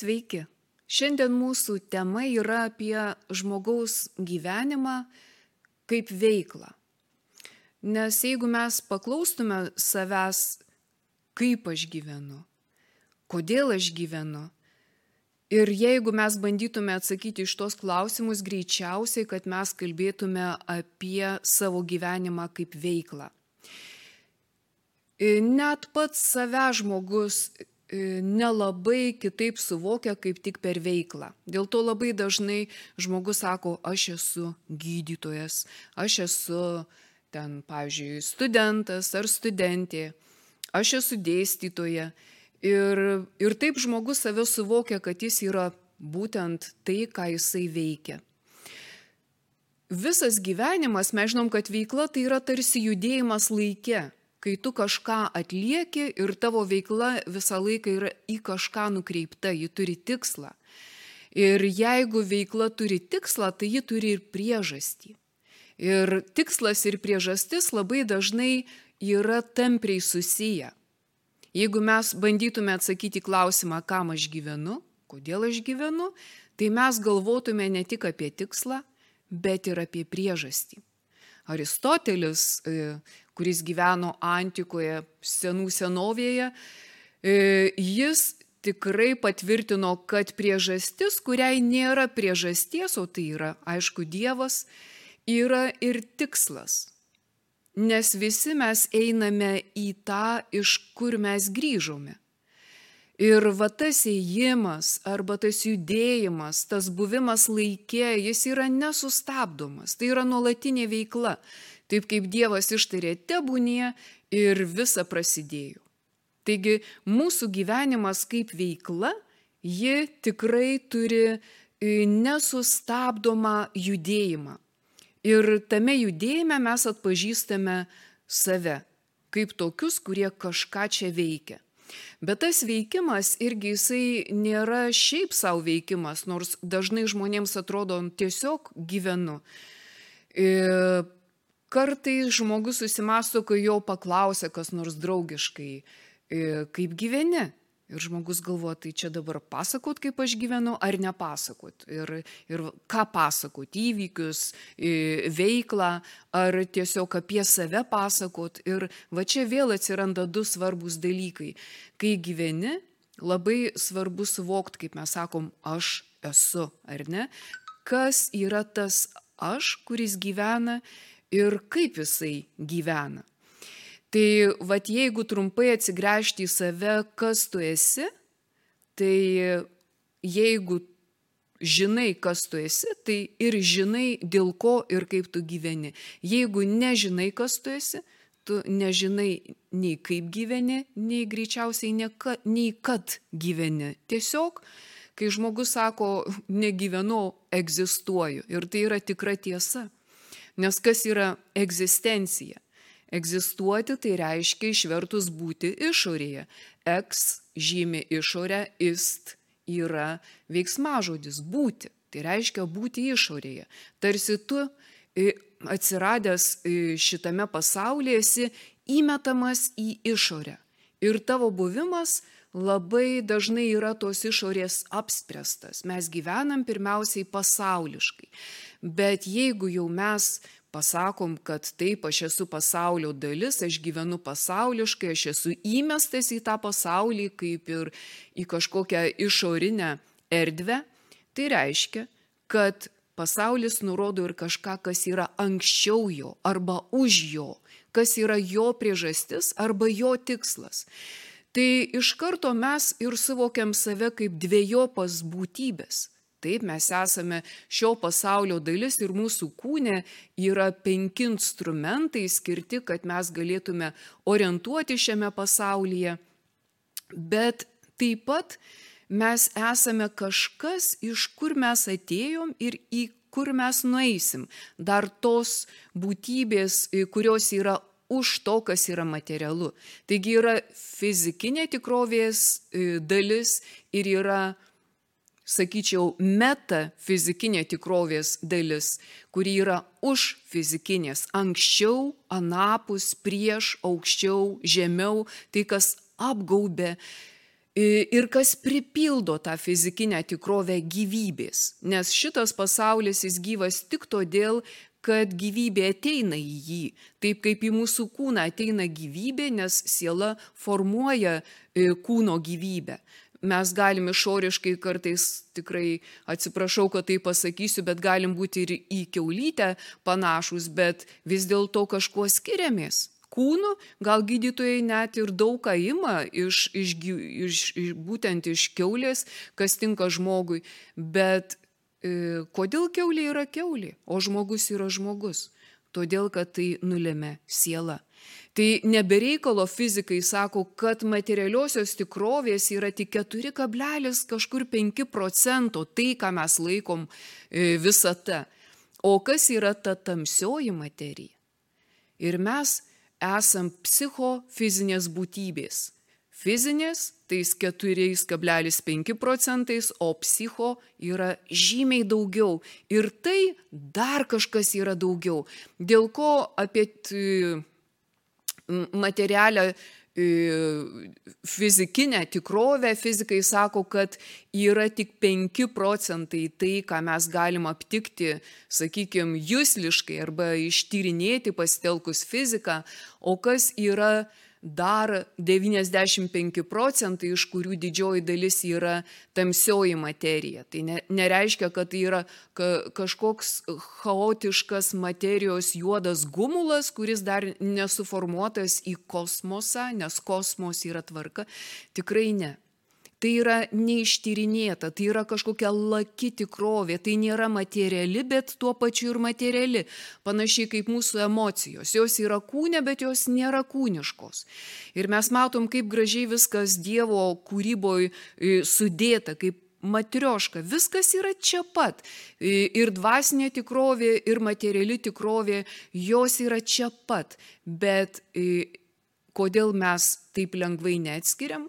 Sveiki. Šiandien mūsų tema yra apie žmogaus gyvenimą kaip veiklą. Nes jeigu mes paklaustume savęs, kaip aš gyvenu, kodėl aš gyvenu, ir jeigu mes bandytume atsakyti iš tos klausimus, greičiausiai, kad mes kalbėtume apie savo gyvenimą kaip veiklą. Net pats save žmogus nelabai kitaip suvokia kaip tik per veiklą. Dėl to labai dažnai žmogus sako, aš esu gydytojas, aš esu ten, pavyzdžiui, studentas ar studentė, aš esu dėstytoja. Ir, ir taip žmogus save suvokia, kad jis yra būtent tai, ką jisai veikia. Visas gyvenimas, mes žinom, kad veikla tai yra tarsi judėjimas laike kai tu kažką atlieki ir tavo veikla visą laiką yra į kažką nukreipta, ji turi tikslą. Ir jeigu veikla turi tikslą, tai ji turi ir priežastį. Ir tikslas ir priežastis labai dažnai yra tampriai susiję. Jeigu mes bandytume atsakyti klausimą, kam aš gyvenu, kodėl aš gyvenu, tai mes galvotume ne tik apie tikslą, bet ir apie priežastį. Aristotelis, e, kuris gyveno antikoje, senų senovėje, e, jis tikrai patvirtino, kad priežastis, kuriai nėra priežasties, o tai yra, aišku, Dievas, yra ir tikslas. Nes visi mes einame į tą, iš kur mes grįžome. Ir va tas ėjimas arba tas judėjimas, tas buvimas laikė, jis yra nesustabdomas, tai yra nuolatinė veikla. Taip kaip Dievas ištarė tebūnie ir visa prasidėjo. Taigi mūsų gyvenimas kaip veikla, ji tikrai turi e, nesustabdomą judėjimą. Ir tame judėjime mes atpažįstame save kaip tokius, kurie kažką čia veikia. Bet tas veikimas irgi jisai nėra šiaip savo veikimas, nors dažnai žmonėms atrodo tiesiog gyvenu. E, kartais žmogus susimasto, kai jo paklausia kas nors draugiškai, e, kaip gyveni. Ir žmogus galvoja, tai čia dabar pasakot, kaip aš gyvenu, ar nepasakot. Ir, ir ką pasakot, įvykius, veiklą, ar tiesiog apie save pasakot. Ir va čia vėl atsiranda du svarbus dalykai. Kai gyveni, labai svarbu suvokti, kaip mes sakom, aš esu, ar ne? Kas yra tas aš, kuris gyvena ir kaip jisai gyvena. Tai vad jeigu trumpai atsigręžti į save, kas tu esi, tai jeigu žinai, kas tu esi, tai ir žinai, dėl ko ir kaip tu gyveni. Jeigu nežinai, kas tu esi, tu nežinai nei kaip gyveni, nei greičiausiai ne ka, nei kad gyveni. Tiesiog, kai žmogus sako, negyvenu, egzistuoju. Ir tai yra tikra tiesa. Nes kas yra egzistencija? Egzistuoti tai reiškia išvertus būti išorėje. Eks žymi išorę, ist yra veiksmažodis būti. Tai reiškia būti išorėje. Tarsi tu atsiradęs šitame pasaulyje esi įmetamas į išorę. Ir tavo buvimas labai dažnai yra tos išorės apspręstas. Mes gyvenam pirmiausiai pasauliškai. Bet jeigu jau mes pasakom, kad taip, aš esu pasaulio dalis, aš gyvenu pasauliškai, aš esu įmestas į tą pasaulį kaip ir į kažkokią išorinę erdvę, tai reiškia, kad pasaulis nurodo ir kažką, kas yra anksčiau jo arba už jo, kas yra jo priežastis arba jo tikslas. Tai iš karto mes ir suvokiam save kaip dviejopas būtybės Taip, mes esame šio pasaulio dalis ir mūsų kūne yra penki instrumentai skirti, kad mes galėtume orientuoti šiame pasaulyje. Bet taip pat mes esame kažkas, iš kur mes atėjom ir į kur mes nueisim. Dar tos būtybės, kurios yra už to, kas yra materialu. Taigi yra fizikinė tikrovės e, dalis ir yra sakyčiau, metafizikinė tikrovės dalis, kuri yra už fizikinės, anksčiau, anapus, prieš, aukščiau, žemiau, tai kas apgaubė ir kas pripildo tą fizikinę tikrovę gyvybės. Nes šitas pasaulis jis gyvas tik todėl, kad gyvybė ateina į jį, taip kaip į mūsų kūną ateina gyvybė, nes siela formuoja e, kūno gyvybę. Mes galim išoriškai kartais tikrai, atsiprašau, kad tai pasakysiu, bet galim būti ir į keulytę panašus, bet vis dėlto kažkuo skiriamės kūnu, gal gydytojai net ir daug ką ima iš, iš, iš, iš, būtent iš keulės, kas tinka žmogui, bet kodėl keulė yra keulė, o žmogus yra žmogus? Todėl, kad tai nulėmė siela. Tai nebereikalo fizikai sako, kad materialiosios tikrovės yra tik 4 kablelis kažkur 5 procento, tai ką mes laikom e, visata. O kas yra ta tamsioji materija? Ir mes esam psichofizinės būtybės. Fizinės tais 4,5 procentais, o psicho yra žymiai daugiau. Ir tai dar kažkas yra daugiau. Dėl ko apie materialią fizikinę tikrovę, fizikai sako, kad yra tik 5 procentai tai, ką mes galim aptikti, sakykime, jūsliškai arba ištyrinėti pasitelkus fiziką, o kas yra dar 95 procentai, iš kurių didžioji dalis yra tamsioji materija. Tai ne, nereiškia, kad tai yra ka, kažkoks chaotiškas materijos juodas gumulas, kuris dar nesuformuotas į kosmosą, nes kosmos yra tvarka. Tikrai ne tai yra neištyrinėta, tai yra kažkokia laki tikrovė, tai nėra materiali, bet tuo pačiu ir materiali, panašiai kaip mūsų emocijos. Jos yra kūne, bet jos nėra kūniškos. Ir mes matom, kaip gražiai viskas Dievo kūryboje sudėta, kaip matrioška, viskas yra čia pat. Ir dvasinė tikrovė, ir materiali tikrovė, jos yra čia pat. Bet kodėl mes taip lengvai neatskiriam?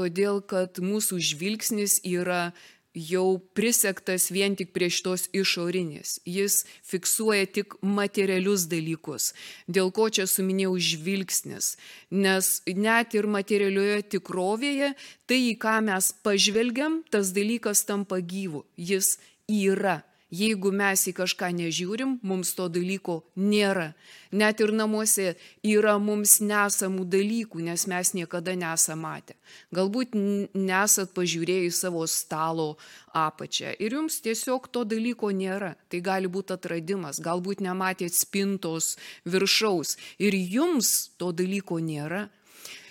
Todėl kad mūsų žvilgsnis yra jau prisektas vien tik prie šitos išorinės. Jis fiksuoja tik materialius dalykus. Dėl ko čia suminėjau žvilgsnis. Nes net ir materialioje tikrovėje, tai į ką mes pažvelgiam, tas dalykas tampa gyvu. Jis yra. Jeigu mes į kažką nežiūrim, mums to dalyko nėra. Net ir namuose yra mums nesamų dalykų, nes mes niekada nesame matę. Galbūt nesat pažiūrėję savo stalo apačią ir jums tiesiog to dalyko nėra. Tai gali būti atradimas, galbūt nematėt spintos viršaus ir jums to dalyko nėra.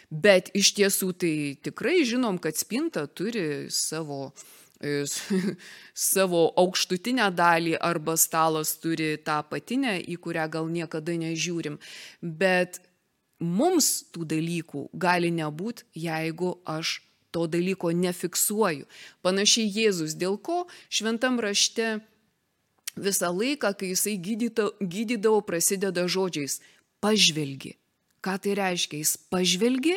Bet iš tiesų tai tikrai žinom, kad spinta turi savo savo aukštutinę dalį arba stalas turi tą apatinę, į kurią gal niekada nežiūrim. Bet mums tų dalykų gali nebūti, jeigu aš to dalyko nefiksuoju. Panašiai Jėzus, dėl ko šventam rašte visą laiką, kai jisai gydydavo, gydydavo prasideda žodžiais pažvelgi. Ką tai reiškia? Jis pažvelgi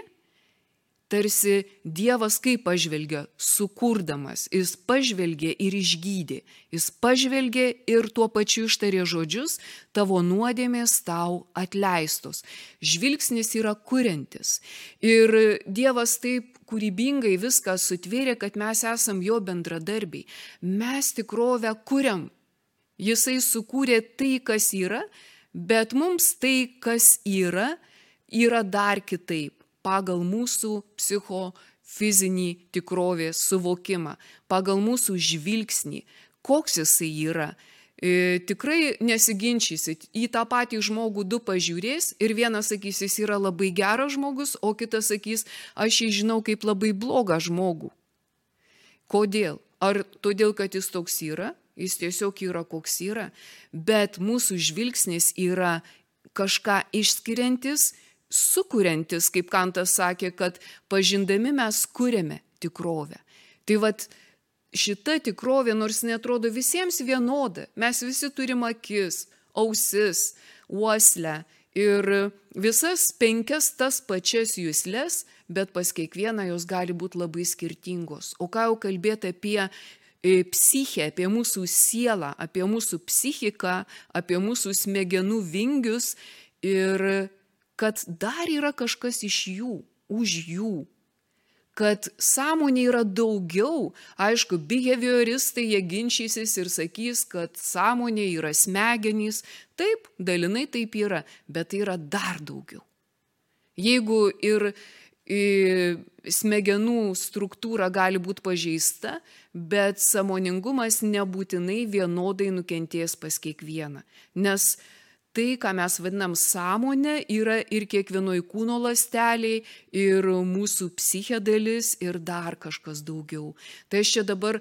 tarsi Dievas kaip pažvelgia, sukurdamas, jis pažvelgė ir išgydė, jis pažvelgė ir tuo pačiu ištarė žodžius, tavo nuodėmės tau atleistos. Žvilgsnis yra kuriantis. Ir Dievas taip kūrybingai viską sutvėrė, kad mes esam jo bendradarbiai. Mes tikrovę kuriam. Jisai sukūrė tai, kas yra, bet mums tai, kas yra, yra dar kitaip pagal mūsų psichofizinį tikrovės suvokimą, pagal mūsų žvilgsnį, koks jisai yra. E, tikrai nesiginčysit, į tą patį žmogų du pažiūrės ir vienas sakys, jis yra labai geras žmogus, o kitas sakys, aš jį žinau kaip labai blogą žmogų. Kodėl? Ar todėl, kad jis toks yra? Jis tiesiog yra koks yra, bet mūsų žvilgsnis yra kažką išskiriantis, sukuriantis, kaip Kantas sakė, kad pažindami mes kūrėme tikrovę. Tai vad šita tikrovė, nors netrodo visiems vienoda, mes visi turime akis, ausis, uoslę ir visas penkias tas pačias jūslės, bet pas kiekvieną jos gali būti labai skirtingos. O ką jau kalbėti apie e, psichę, apie mūsų sielą, apie mūsų psichiką, apie mūsų smegenų vingius ir kad dar yra kažkas iš jų, už jų. kad sąmonė yra daugiau. Aišku, behavioristai jie ginčysis ir sakys, kad sąmonė yra smegenys. Taip, dalinai taip yra, bet tai yra dar daugiau. Jeigu ir smegenų struktūra gali būti pažeista, bet samoningumas nebūtinai vienodai nukentės pas kiekvieną. Nes tai, ką mes vadinam sąmonė, yra ir kiekvienoj kūno lasteliai, ir mūsų psichė dalis, ir dar kažkas daugiau. Tai aš čia dabar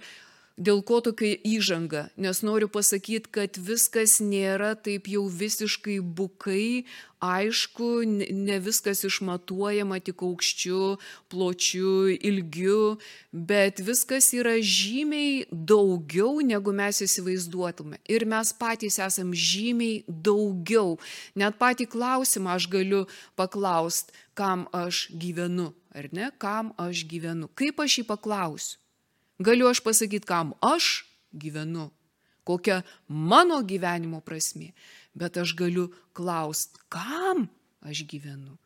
Dėl ko tokia įžanga? Nes noriu pasakyti, kad viskas nėra taip jau visiškai bukai, aišku, ne viskas išmatuojama tik aukščiu, pločiu, ilgiu, bet viskas yra žymiai daugiau, negu mes įsivaizduotume. Ir mes patys esam žymiai daugiau. Net patį klausimą aš galiu paklausti, kam aš gyvenu, ar ne, kam aš gyvenu. Kaip aš jį paklausiu? Galiu aš pasakyti, kam aš gyvenu, kokia mano gyvenimo prasme, bet aš galiu klausti, kam aš gyvenu,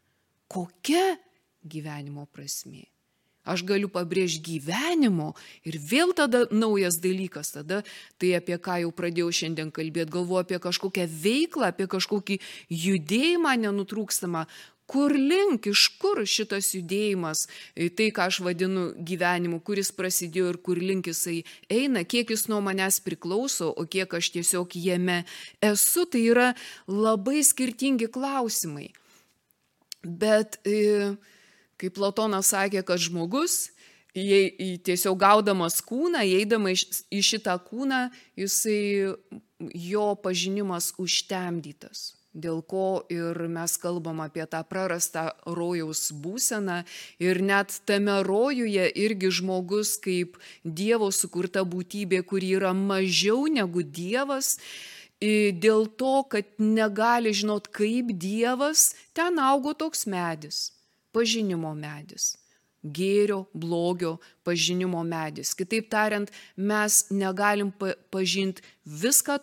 kokia gyvenimo prasme. Aš galiu pabrėžti gyvenimo ir vėl tada naujas dalykas, tada tai apie ką jau pradėjau šiandien kalbėti, galvoju apie kažkokią veiklą, apie kažkokį judėjimą nenutrūkstamą, kur link, iš kur šitas judėjimas, e, tai ką aš vadinu gyvenimu, kuris prasidėjo ir kur link jisai eina, kiek jis nuo manęs priklauso, o kiek aš tiesiog jame esu, tai yra labai skirtingi klausimai. Bet e, kaip Platonas sakė, kad žmogus, jei tiesiog gaudamas kūną, įeidama į šitą kūną, jisai jo pažinimas užtemdytas dėl ko ir mes kalbam apie tą prarastą rojaus būseną. Ir net tame rojuje irgi žmogus kaip Dievo sukurta būtybė, kuri yra mažiau negu Dievas, dėl to, kad negali žinot, kaip Dievas, ten augo toks medis, pažinimo medis gėrio, blogio pažinimo medis. Kitaip tariant, mes negalim pažinti viską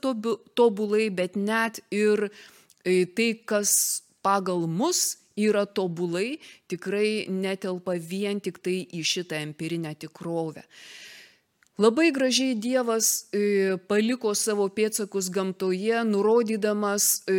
tobulai, bet net ir E, tai, kas pagal mus yra tobulai, tikrai netelpa vien tik tai į šitą empirinę tikrovę. Labai gražiai Dievas e, paliko savo pėtsakus gamtoje, nurodydamas e,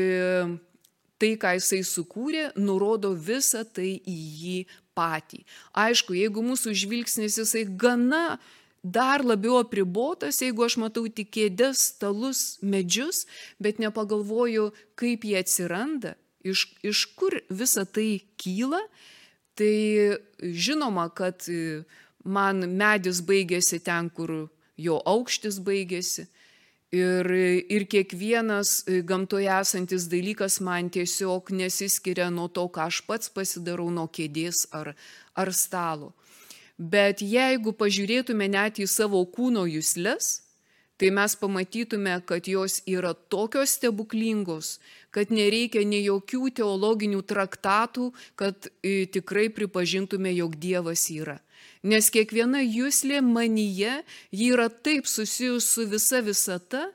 tai, ką jisai sukūrė, nurodo visą tai į jį patį. Aišku, jeigu mūsų žvilgsnis jisai gana dar labiau apribotas, jeigu aš matau tik kėdės, stalus, medžius, bet nepagalvoju, kaip jie atsiranda, iš, iš kur visa tai kyla, tai žinoma, kad man medis baigėsi ten, kur jo aukštis baigėsi. Ir, ir kiekvienas gamtoje esantis dalykas man tiesiog nesiskiria nuo to, ką aš pats pasidarau nuo kėdės ar, ar stalo. Bet jeigu pažiūrėtume net į savo kūno jūslės, tai mes pamatytume, kad jos yra tokios stebuklingos, kad nereikia nei jokių teologinių traktatų, kad e, tikrai pripažintume, jog Dievas yra. Nes kiekviena jūslė manyje, ji yra taip susijus su visa visata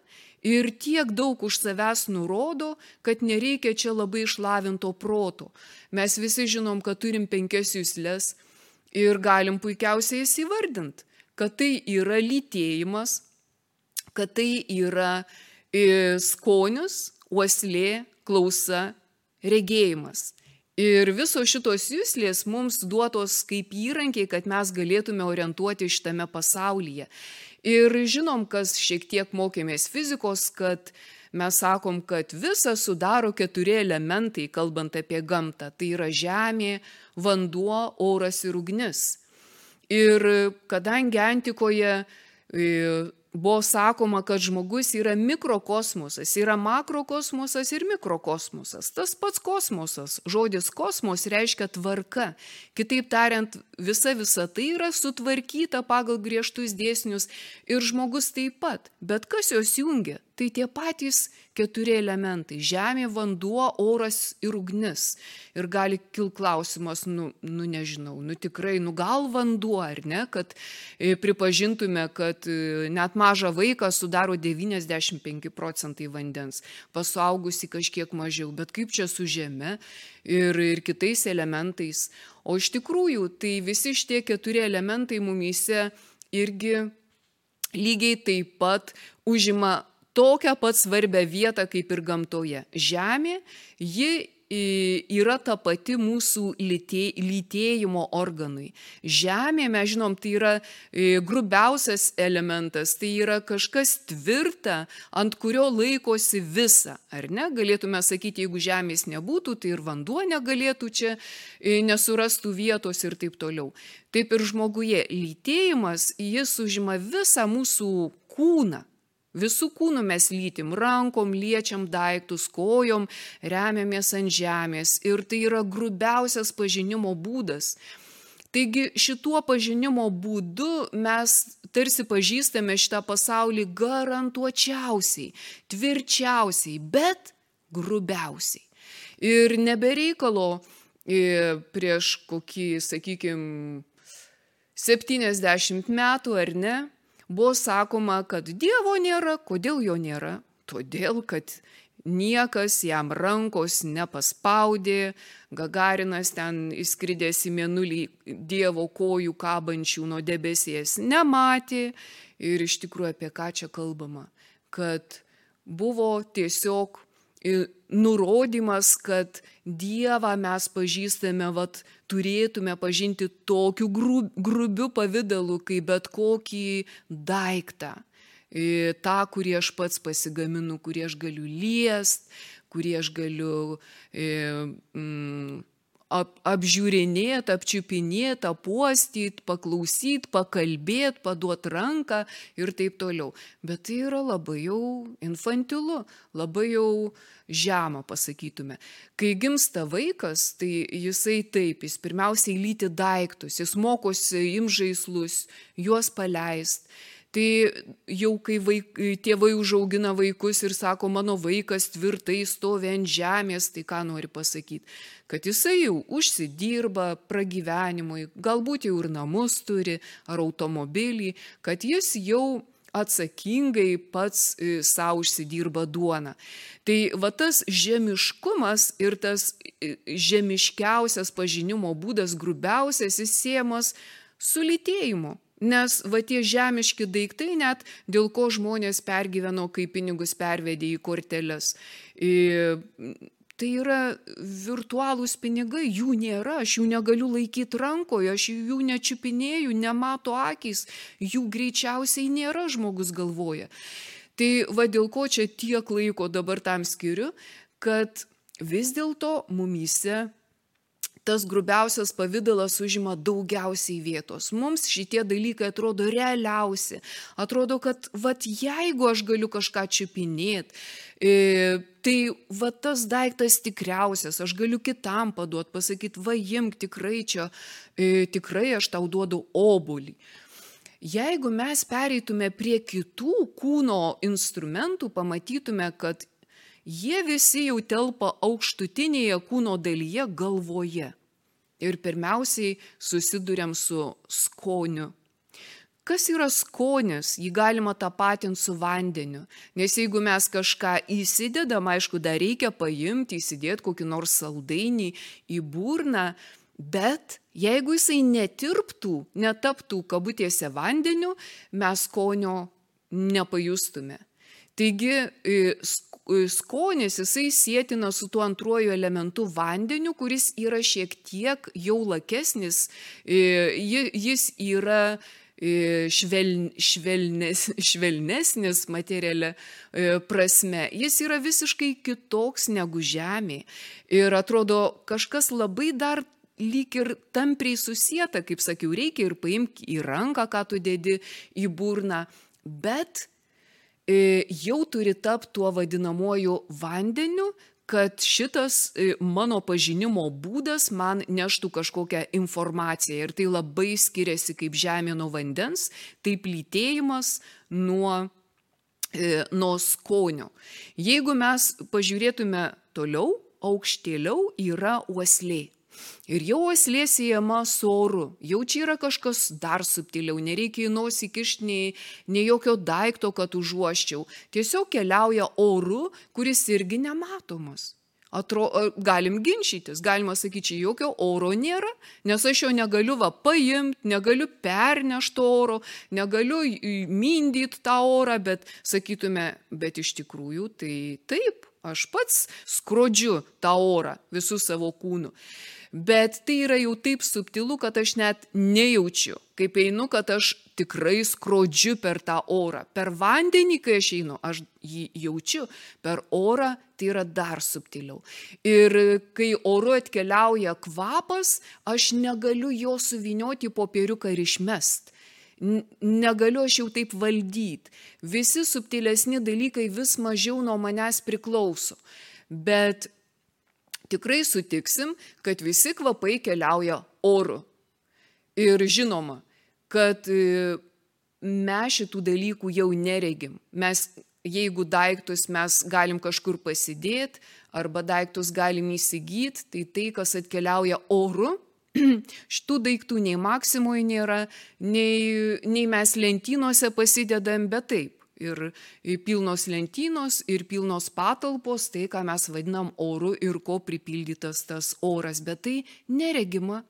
ir tiek daug už savęs nurodo, kad nereikia čia labai išlavinto proto. Mes visi žinom, kad turim penkias jūslės Ir galim puikiausiai įsivardinti, kad tai yra lytėjimas, kad tai yra e, skonis, uoslė, klausa, regėjimas. Ir visos šitos jūslės mums duotos kaip įrankiai, kad mes galėtume orientuoti šitame pasaulyje. Ir žinom, kas šiek tiek mokėmės fizikos, kad mes sakom, kad visą sudaro keturi elementai, kalbant apie gamtą. Tai yra žemė, vanduo, oras ir ugnis. Ir kadangi antikoje e, buvo sakoma, kad žmogus yra mikrokosmosas, yra makrokosmosas ir mikrokosmosas. Tas pats kosmosas, žodis kosmos reiškia tvarka. Kitaip tariant, visa visa tai yra sutvarkyta pagal griežtus dėsnius ir žmogus taip pat. Bet kas juos jungia? Tai tie patys keturi elementai - žemė, vanduo, oras ir ugnis. Ir gali kil klausimas, nu, nu nežinau, nu tikrai, nu gal vanduo, ar ne, kad e, pripažintume, kad e, net mažą vaiką sudaro 95 procentai vandens, pasaugusi kažkiek mažiau, bet kaip čia su žeme ir, ir kitais elementais. O iš tikrųjų, tai visi šitie keturi elementai mumyse irgi lygiai taip pat užima tokią pat svarbią vietą kaip ir gamtoje. Žemė, ji yra ta pati mūsų lytėjimo organui. Žemė, mes žinom, tai yra grubiausias elementas, tai yra kažkas tvirta, ant kurio laikosi visa. Ar ne? Galėtume sakyti, jeigu žemės nebūtų, tai ir vanduo negalėtų čia nesurastų vietos ir taip toliau. Taip ir žmoguje lytėjimas, jis užima visą mūsų kūną. Visų kūnų mes lytim, rankom liečiam daiktus, kojom remiamės ant žemės ir tai yra grubiausias pažinimo būdas. Taigi šituo pažinimo būdu mes tarsi pažįstame šitą pasaulį garantuočiausiai, tvirčiausiai, bet grubiausiai. Ir nebereikalo e, prieš kokį, sakykime, 70 metų ar ne, buvo sakoma, kad Dievo nėra. Kodėl jo nėra? Todėl, kad niekas jam rankos nepaspaudė, Gagarinas ten įskridęs į mėnulį Dievo kojų kabančių nuo debesies nematė. Ir iš tikrųjų apie ką čia kalbama? Kad buvo tiesiog nurodymas, kad Dievą mes pažįstame, vat, turėtume pažinti tokiu grubiu pavydalu, kaip bet kokį daiktą. Ta, kurį aš pats pasigaminu, kurį aš galiu liest, kurį aš galiu e, mm, ap, apžiūrinėti, apčiupinėti, apuostyti, paklausyti, pakalbėti, paduoti ranką ir taip toliau. Bet tai yra labai jau infantilu, labai jau žemą pasakytume. Kai gimsta vaikas, tai jisai taip, jis pirmiausiai lyti daiktus, jis mokosi imžaislus, juos paleist Tai jau kai vaik, tėvai užaugina vaikus ir sako, mano vaikas tvirtai stovi ant žemės, tai ką nori pasakyti? Kad jisai jau užsidirba pragyvenimui, galbūt jau ir namus turi, ar automobilį, kad jis jau atsakingai pats e, savo užsidirba duoną. Tai va tas žemiškumas ir tas e, žemiškiausias pažinimo būdas, grubiausias, jis siemas su lytėjimu. Nes va tie žemiški daiktai net, dėl ko žmonės pergyveno, kai pinigus pervedė į korteles. Ir tai yra virtualūs pinigai, jų nėra, aš jų negaliu laikyti rankoje, aš jų nečiupinėjau, nemato akis, jų greičiausiai nėra, žmogus galvoja. Tai va dėl ko čia tiek laiko dabar tam skiriu, kad vis dėlto mumyse tas grubiausias pavydalas užima daugiausiai vietos. Mums šitie dalykai atrodo realiausi. Atrodo, kad vat jeigu aš galiu kažką čiupinėti, e, tai va tas daiktas tikriausias, aš galiu kitam paduoti, pasakyti, va imk tikrai čia, e, tikrai aš tau duodu obulį. Jeigu mes pereitume prie kitų kūno instrumentų, pamatytume, kad jie visi jau telpa aukštutinėje kūno dalyje galvoje. Ir pirmiausiai susidurėm su skoniu. Kas yra skonis, jį galima tapatinti su vandeniu. Nes jeigu mes kažką įsidedam, aišku, dar reikia paimti, įsidėti kokį nors saldainį į burną, bet jeigu jisai netirptų, netaptų kabutėse vandeniu, mes skonio nepajustume. Taigi skonis jisai sėtina su tuo antruoju elementu vandeniu, kuris yra šiek tiek jau lakesnis, jis yra šveln, švelnes, švelnesnis materialia prasme, jis yra visiškai kitoks negu žemė. Ir atrodo, kažkas labai dar lyg ir tampriai susijęta, kaip sakiau, reikia ir paimti į ranką, ką tu dedi į burną, bet E, jau turi tapti tuo vadinamuoju vandeniu, kad šitas e, mano pažinimo būdas man neštų kažkokią informaciją. Ir tai labai skiriasi kaip žemė nuo vandens, taip lytėjimas nuo e, nuo skonio. Jeigu mes pažiūrėtume toliau, aukštėliau yra uoslė. Ir jau uoslė siejama su oru. Jau čia yra kažkas dar subtiliau, nereikia į nosį kišti nei, nei jokio daikto, kad užuoščiau. Tiesiog keliauja oru, kuris irgi nematomas. Atro, galim ginčytis, galima sakyti, jokio oro nėra, nes aš jo negaliu va paimti, negaliu pernešti oro, negaliu mindyti tą orą, bet sakytume, bet iš tikrųjų tai taip, aš pats skrodžiu tą orą visų savo kūnų bet tai yra jau taip subtilu, kad aš net nejaučiu, kaip einu, kad aš tikrai skrodžiu per tą orą. Per vandenį, kai aš einu, aš jį jaučiu, per orą tai yra dar subtiliau. Ir kai oru atkeliauja kvapas, aš negaliu jo suvinioti popieriuką ir išmest. Negaliu aš jau taip valdyti. Visi subtilesni dalykai vis mažiau nuo manęs priklauso. Bet tikrai sutiksim, kad visi kvapai keliauja oru. Ir žinoma, kad e, mes šitų dalykų jau neregim. Mes, jeigu daiktus mes galim kažkur pasidėti arba daiktus galim įsigyti, tai tai, kas atkeliauja oru, šitų daiktų nei Maksimoje nėra, nei, nei mes lentynose pasidedam, bet taip ir pilnos lentynos, ir pilnos patalpos, tai ką mes vadinam oru ir ko pripildytas tas oras, bet tai neregima,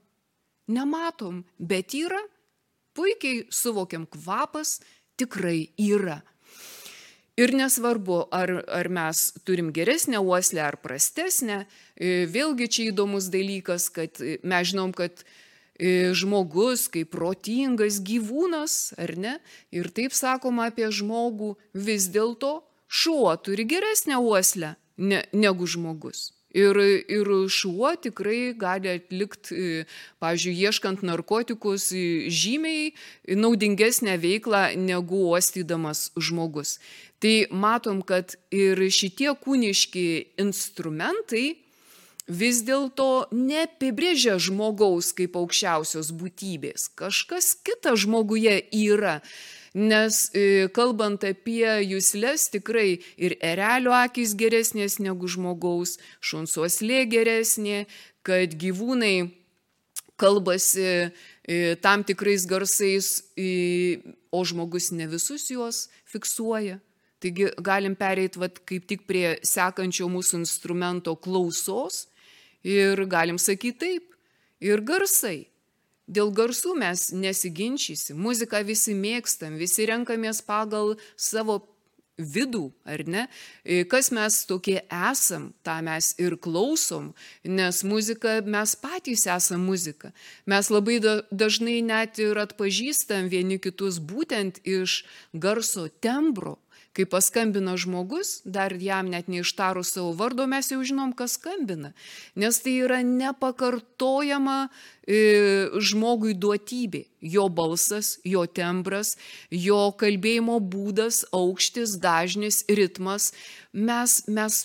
nematom, bet yra, puikiai suvokiam kvapas, tikrai yra. Ir nesvarbu, ar, ar mes turim geresnę uoslę ar prastesnę, vėlgi čia įdomus dalykas, kad mes žinom, kad žmogus kaip protingas gyvūnas, ar ne? Ir taip sakoma apie žmogų, vis dėlto šuo turi geresnę uoslę ne, negu žmogus. Ir, ir šuo tikrai gali atlikti, pavyzdžiui, ieškant narkotikus, žymiai naudingesnę veiklą negu uostydamas žmogus. Tai matom, kad ir šitie kūniški instrumentai, vis dėlto neapibrėžia žmogaus kaip aukščiausios būtybės. Kažkas kitas žmoguje yra. Nes e, kalbant apie jūslės, tikrai ir erelio akis geresnės negu žmogaus, šunsuoslė geresnė, kad gyvūnai kalbasi e, tam tikrais garsais, o žmogus ne visus juos fiksuoja. Taigi galim pereiti kaip tik prie sekančio mūsų instrumento klausos Ir galim sakyti taip. Ir garsai. Dėl garsų mes nesiginčysim. Muziką visi mėgstam, visi renkamės pagal savo vidų, ar ne? E, kas mes tokie esam, tą mes ir klausom, nes muzika, mes patys esam muzika. Mes labai dažnai net ir atpažįstam vieni kitus būtent iš garso tembro Kai paskambina žmogus, dar jam net neištarus savo vardo, mes jau žinom, kas skambina. Nes tai yra nepakartojama e, žmogui duotybė. Jo balsas, jo tembras, jo kalbėjimo būdas, aukštis, dažnis, ritmas. Mes, mes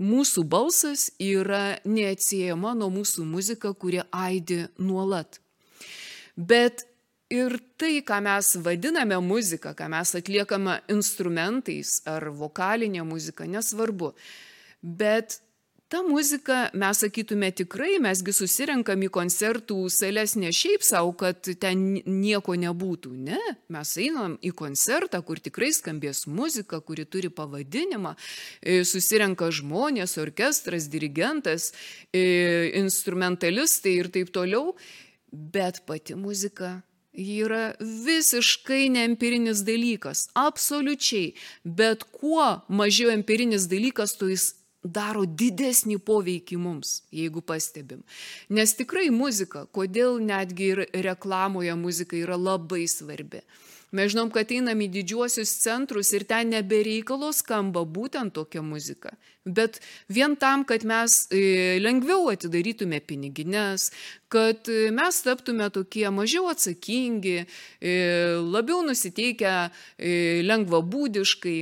mūsų balsas yra neatsiejama nuo mūsų muzika, kuri aidi nuolat. Bet Ir tai, ką mes vadiname muzika, ką mes atliekame instrumentais ar vokalinė muzika, nesvarbu. Bet ta muzika, mes sakytume tikrai, mesgi susirenkam į koncertų sales ne šiaip savo, kad ten nieko nebūtų. Ne, mes einam į koncertą, kur tikrai skambės muzika, kuri turi pavadinimą, e, susirenka žmonės, orkestras, dirigentas, e, instrumentalistai ir taip toliau, bet pati muzika Ji yra visiškai neempirinis dalykas, absoliučiai. Bet kuo mažiau empirinis dalykas, tuo jis daro didesnį poveikį mums, jeigu pastebim. Nes tikrai muzika, kodėl netgi ir reklamoje muzika yra labai svarbi. Mes žinom, kad einam į didžiuosius centrus ir ten nebereikalo skamba būtent tokia muzika. Bet vien tam, kad mes e, lengviau atidarytume pinigines, kad e, mes taptume tokie mažiau atsakingi, e, labiau nusiteikę lengvabūdiškai,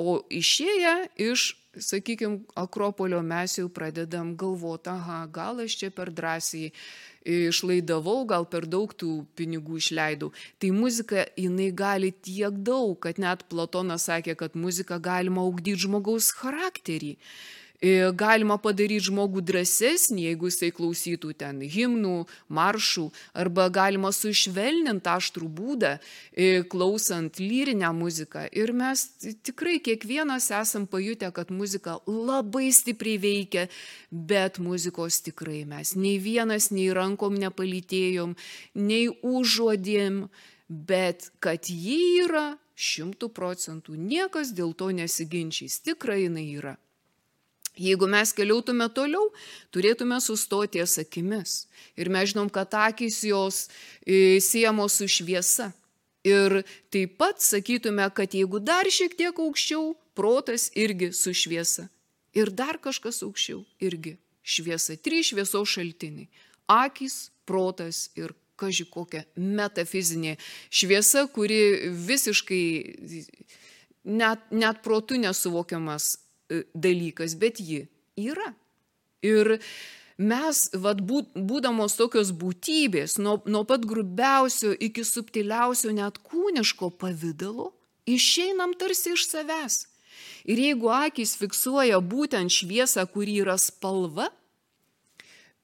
o išėję iš sakykime, Akropolio mes jau pradedam galvoti, aha, gal aš čia per drąsiai išlaidavau, gal per daug tų pinigų išleidau. Tai muzika, jinai gali tiek daug, kad net Platonas sakė, kad muzika galima augdyti žmogaus charakterį. E, galima padaryti žmogų drąsesnį, jeigu jisai klausytų ten himnų, maršų, arba galima sušvelninti aštrų būdą, e, klausant lyrinę muziką. Ir mes tikrai kiekvienas esam pajutę, kad muzika labai stipriai veikia, bet muzikos tikrai mes nei vienas, nei rankom nepalytėjom, nei užuodėm, bet kad ji yra šimtų procentų, niekas dėl to nesiginčys, tikrai jinai yra. Jeigu mes keliautume toliau, turėtume sustoti ties akimis. Ir mes žinom, kad akis jos e, siejamos su šviesa. Ir taip pat sakytume, kad jeigu dar šiek tiek aukščiau, protas irgi su šviesa. Ir dar kažkas aukščiau irgi šviesa. Trys šviesos šaltiniai. Akis, protas ir kažkai kokia metafizinė šviesa, kuri visiškai net, net protų nesuvokiamas dalykas, bet ji yra. Ir mes, vad, būdamos tokios būtybės, nuo, nuo pat grubiausio iki subtiliausio net kūniško pavydalo, išeinam tarsi iš savęs. Ir jeigu akis fiksuoja būtent šviesą, kuri yra spalva,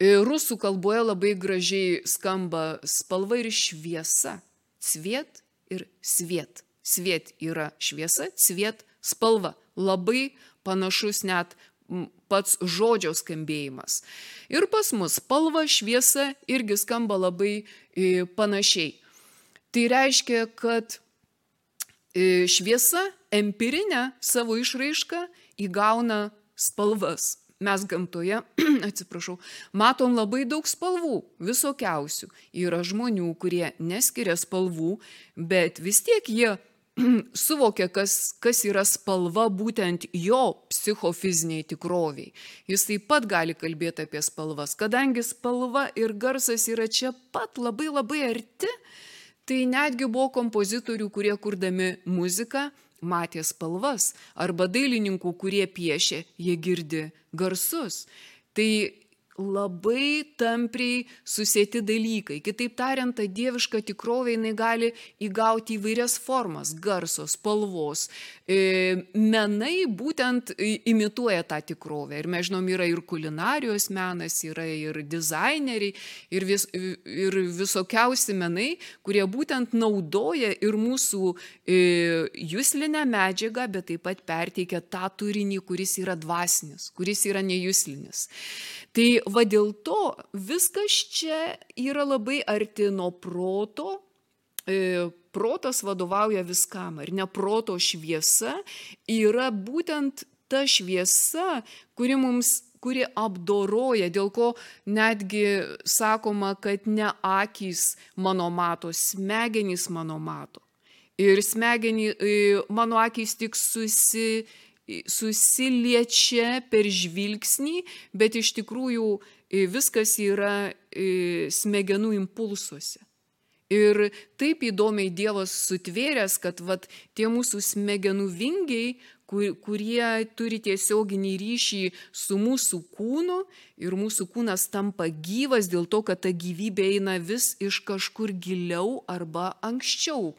e, rusų kalboje labai gražiai skamba spalva ir šviesa. Sviet ir sviet. Sviet yra šviesa, sviet spalva. Labai panašus net pats žodžio skambėjimas. Ir pas mus spalva, šviesa irgi skamba labai e, panašiai. Tai reiškia, kad e, šviesa empirinę savo išraišką įgauna spalvas. Mes gamtoje, atsiprašau, matom labai daug spalvų, visokiausių. Yra žmonių, kurie neskiria spalvų, bet vis tiek jie suvokia, kas, kas yra spalva būtent jo psichofiziniai tikroviai. Jis taip pat gali kalbėti apie spalvas. Kadangi spalva ir garsas yra čia pat labai labai arti, tai netgi buvo kompozitorių, kurie kurdami muziką matė spalvas, arba dailininkų, kurie piešė, jie girdi garsus. Tai labai tampriai susėti dalykai. Kitaip tariant, ta dieviška tikrovė jinai gali įgauti įvairias formas - garso, spalvos. E, menai būtent imituoja tą tikrovę. Ir mes žinom, yra ir kulinarijos menas, yra ir dizaineriai, ir, vis, ir visokiausi menai, kurie būtent naudoja ir mūsų e, jūslinę medžiagą, bet taip pat perteikia tą turinį, kuris yra dvasinis, kuris yra nejuslinis. Tai va dėl to viskas čia yra labai arti nuo proto. E, protas vadovauja viskam, ar ne proto šviesa yra būtent ta šviesa, kuri mums kuri apdoroja, dėl ko netgi sakoma, kad ne akys mano mato, smegenys mano mato. Ir smegenį, e, mano akys tik susi, susiliečia per žvilgsnį, bet iš tikrųjų e, viskas yra e, smegenų impulsuose. Ir taip įdomiai Dievas sutvėręs, kad vat, tie mūsų smegenų vingiai, kur, kurie turi tiesioginį ryšį su mūsų kūnu ir mūsų kūnas tampa gyvas dėl to, kad ta gyvybė eina vis iš kažkur giliau arba anksčiau.